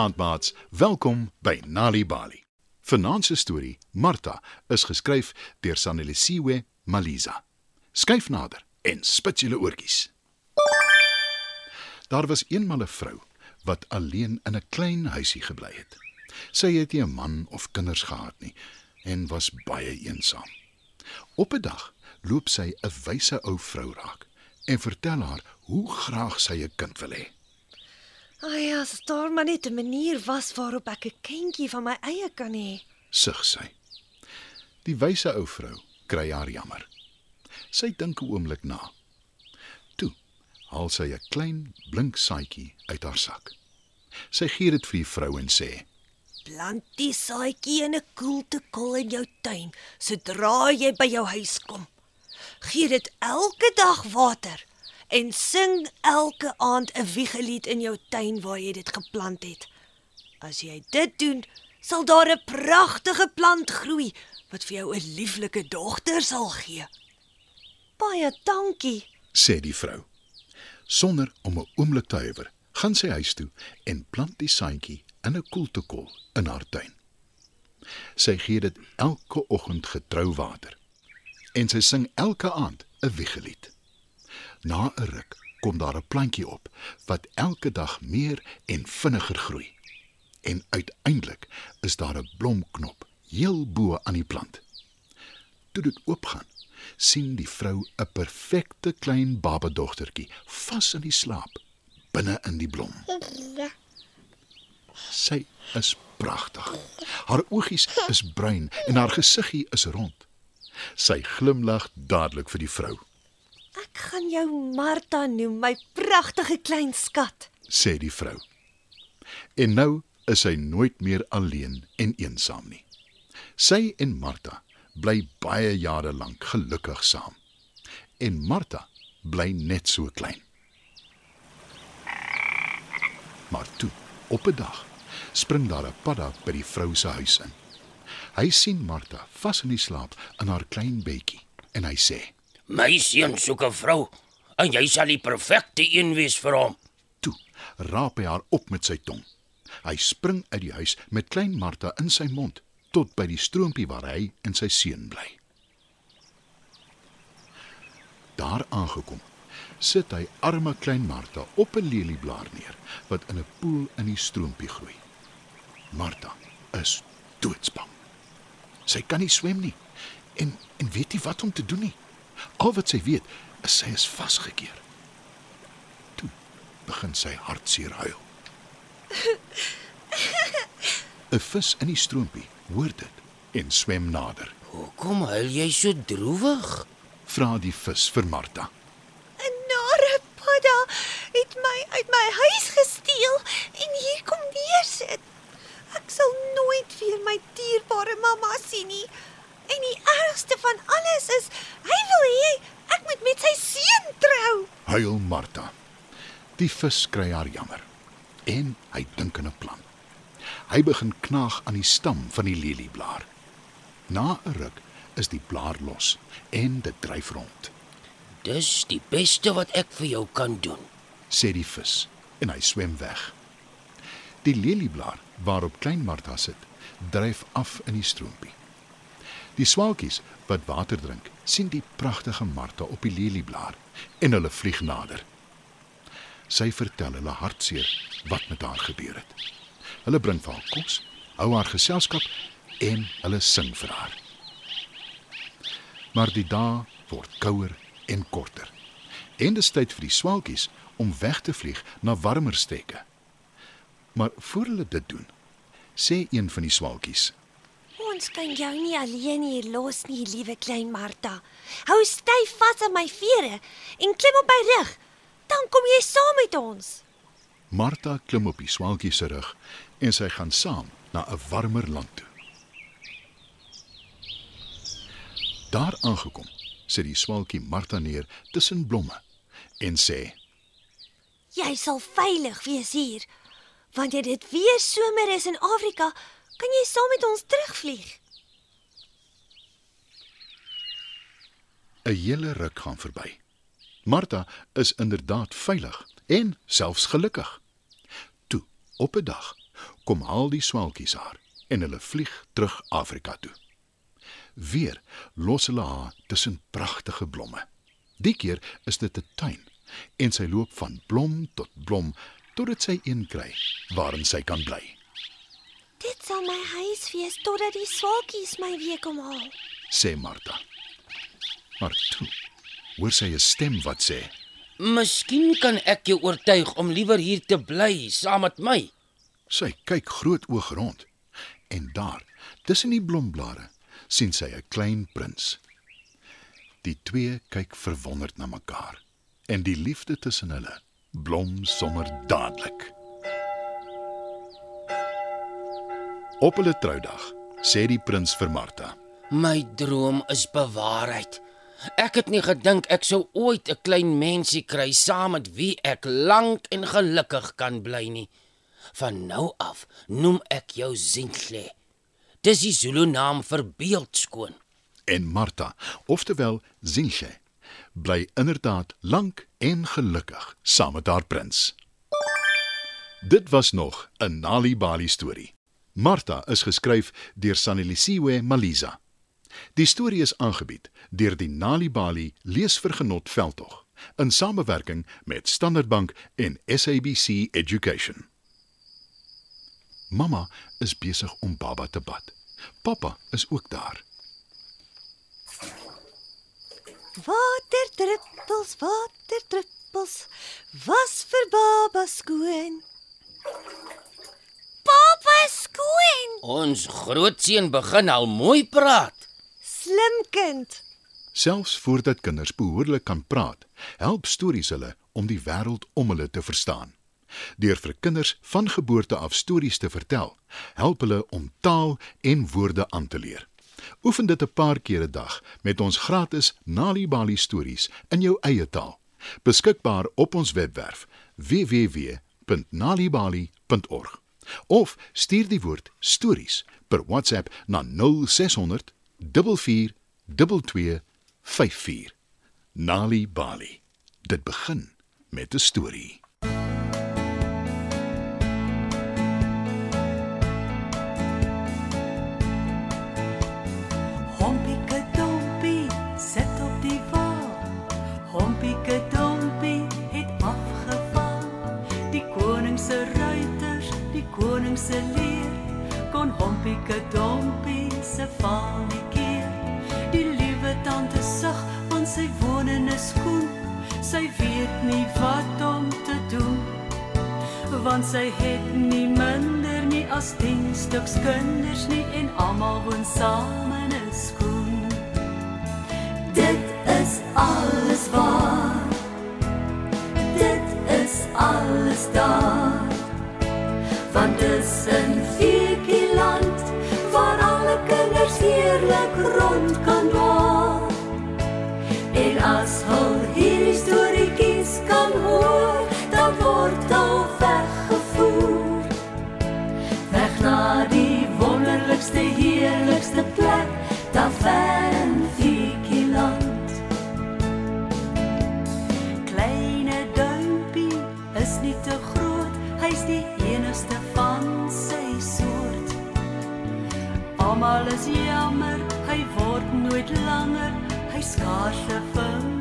Goeienaand maats, welkom by Nali Bali. Vanaand se storie, Martha, is geskryf deur Sanelisiwe Maliza. Skyf nader en spit julle oortjies. Daar was eenmal 'n vrou wat alleen in 'n klein huisie gebly het. Sy het nie 'n man of kinders gehad nie en was baie eensaam. Op 'n dag loop sy 'n wyse ou vrou raak en vertel haar hoe graag sy 'n kind wil hê. Ai, as daar maar net 'n manier was waarop ek 'n kindjie van my eie kan hê. Sug sy. Die wyse ou vrou kry haar jammer. Sy dink 'n oomblik na. Toe haal sy 'n klein blink saadjie uit haar sak. Sy gee dit vir die vrou en sê: Plant die saadjie in 'n koeltekol in jou tuin sodra jy by jou huis kom. Gee dit elke dag water en sing elke aand 'n wiegelied in jou tuin waar jy dit geplant het. As jy dit doen, sal daar 'n pragtige plant groei wat vir jou 'n lieflike dogter sal gee. Baie dankie. sê die vrou. Sonder om 'n oomblik te huiwer, gaan sy huis toe en plant die saadjie in 'n koeltekol in haar tuin. Sy gee dit elke oggend getrou water en sy sing elke aand 'n wiegelied. Na 'n ruk kom daar 'n plantjie op wat elke dag meer en vinniger groei. En uiteindelik is daar 'n blomknop heel bo aan die plant. Toe dit oopgaan, sien die vrou 'n perfekte klein babadogtertjie vas in die slaap binne in die blom. Sy is pragtig. Haar oogies is bruin en haar gesiggie is rond. Sy glimlag dadelik vir die vrou. Ek gaan jou Martha noem, my pragtige klein skat. sê die vrou. En nou is sy nooit meer alleen en eensaam nie. Sy en Martha bly baie jare lank gelukkig saam. En Martha bly net so klein. Maar toe, op 'n dag, spring daar 'n padda by die vrou se huis in. Hy sien Martha vas in die slaap in haar klein bedjie en hy sê: My seun soek 'n vrou en jy sal die perfekte een wees vir hom. Toe raap hy haar op met sy tong. Hy spring uit die huis met klein Martha in sy mond tot by die stroompie waar hy en sy seun bly. Daar aangekom, sit hy arme klein Martha op 'n lelieblaar neer wat in 'n poel in die stroompie groei. Martha is doodsbang. Sy kan nie swem nie en en weet nie wat om te doen nie. Al wat sy weet is sy is vasgekeer. Toe begin sy hartseer huil. 'n Vis in die stroompie hoor dit en swem nader. Hoekom huil jy so droewig? Vra die vis vir Martha. 'n Nare padda het my uit my huis gesteel en hier kom neersit. Ek sal nooit weer my dierbare mamma sien nie. En die ergste van alles is, hy wil hê ek moet met sy seun trou. Huil Martha. Die vis kry haar jammer en hy dink aan 'n plan. Hy begin knaag aan die stam van die lelieblaar. Na 'n ruk is die blaar los en dit dryf rond, Dis die beste wat ek vir jou kan doen. sê die vis en hy swem weg. Die lelieblaar waarop klein Martha sit, dryf af in die stroompie. Die swaalkies wat water drink, sien die pragtige Martha op die lelieblaar en hulle vlieg nader. Sy vertel hulle hartseer wat met haar gebeur het. Hulle bring vir haar kos, hou haar geselskap en hulle sing vir haar. Maar die dae word kouer en korter. En dit is tyd vir die swaalkies om weg te vlieg na warmer stekke. Maar voor hulle dit doen, sê een van die swaalkies: Ons kan jou nie alleen hier los nie, liewe klein Martha. Hou styf vas aan my vere en klim op my rug. Dan kom jy saam met ons. Martha klim op die swaalkie se rug en sy gaan saam na 'n warmer land toe. Daar aangekom, sit die swaalkie Martha neer tussen blomme en sê: Jy sal veilig wees hier. Wanneer dit weer somer is in Afrika, kan jy saam met ons terugvlieg. 'n Hele ruk gaan verby. Martha is inderdaad veilig en selfs gelukkig. Toe, op 'n dag, kom haal die swalkies haar en hulle vlieg terug Afrika toe. Weer los hulle haar tussen pragtige blomme. Die keer is dit 'n tuin en sy loop van blom tot blom totdat sy een kry waarin sy kan bly. Dit sal my huis wees totdat die swalkies my weer kom haal. sê Martha. Maar toe hoor sy 'n stem wat sê: Miskien kan ek jou oortuig om liewer hier te bly saam met my. Sy kyk groot oog rond en daar, tussen die blomblare, sien sy 'n klein prins. Die twee kyk verwonderd na mekaar en die liefde tussen hulle blom sommer dadelik. Op hulle troudag sê die prins vir Martha: My droom is bewaarheid. Ek het nie gedink ek sou ooit 'n klein mensie kry saam met wie ek lank en gelukkig kan bly nie. Van nou af noem ek jou Zinhle. Dis die Zulu naam vir beeldskoon. En Martha, oftewel Zinhle, bly inderdaad lank en gelukkig saam met haar prins. Dit was nog 'n Nali Bali storie. Martha is geskryf deur Sanelisiwe Maliza. Die storie is aangebied deur die Nali Bali Leesvergenot veldtog in samewerking met Standard Bank en SABC Education. Mamma is besig om baba te bad. Pappa is ook daar. Waterdruppels, waterdruppels, was vir baba skoon. Skoon. Ons grootseun begin al mooi praat. Slim kind. Selfs voordat kinders behoorlik kan praat, help stories hulle om die wêreld om hulle te verstaan. Deur vir kinders van geboorte af stories te vertel, help hulle om taal en woorde aan te leer. Oefen dit 'n paar keer 'n dag met ons gratis Nali Bali stories in jou eie taal. Beskikbaar op ons webwerf www.nalibali.org. Of stuur die woord stories per WhatsApp na 0600 44 2254. Nali Bali. Dit begin met 'n storie. Hompieke se leer kon Hompieke dompie se val nie keer. Die liewe tante sug want sy woon in 'n skoen. Sy weet nie wat om te doen want sy het nie minder nie as 10 stuks kinders nie en almal woon saam in 'n skoen. Dit is alles waar. Dit is alles daar. Want dis 'n Almal is jammer, hy word nooit langer, hy skaars 'n vingerhoed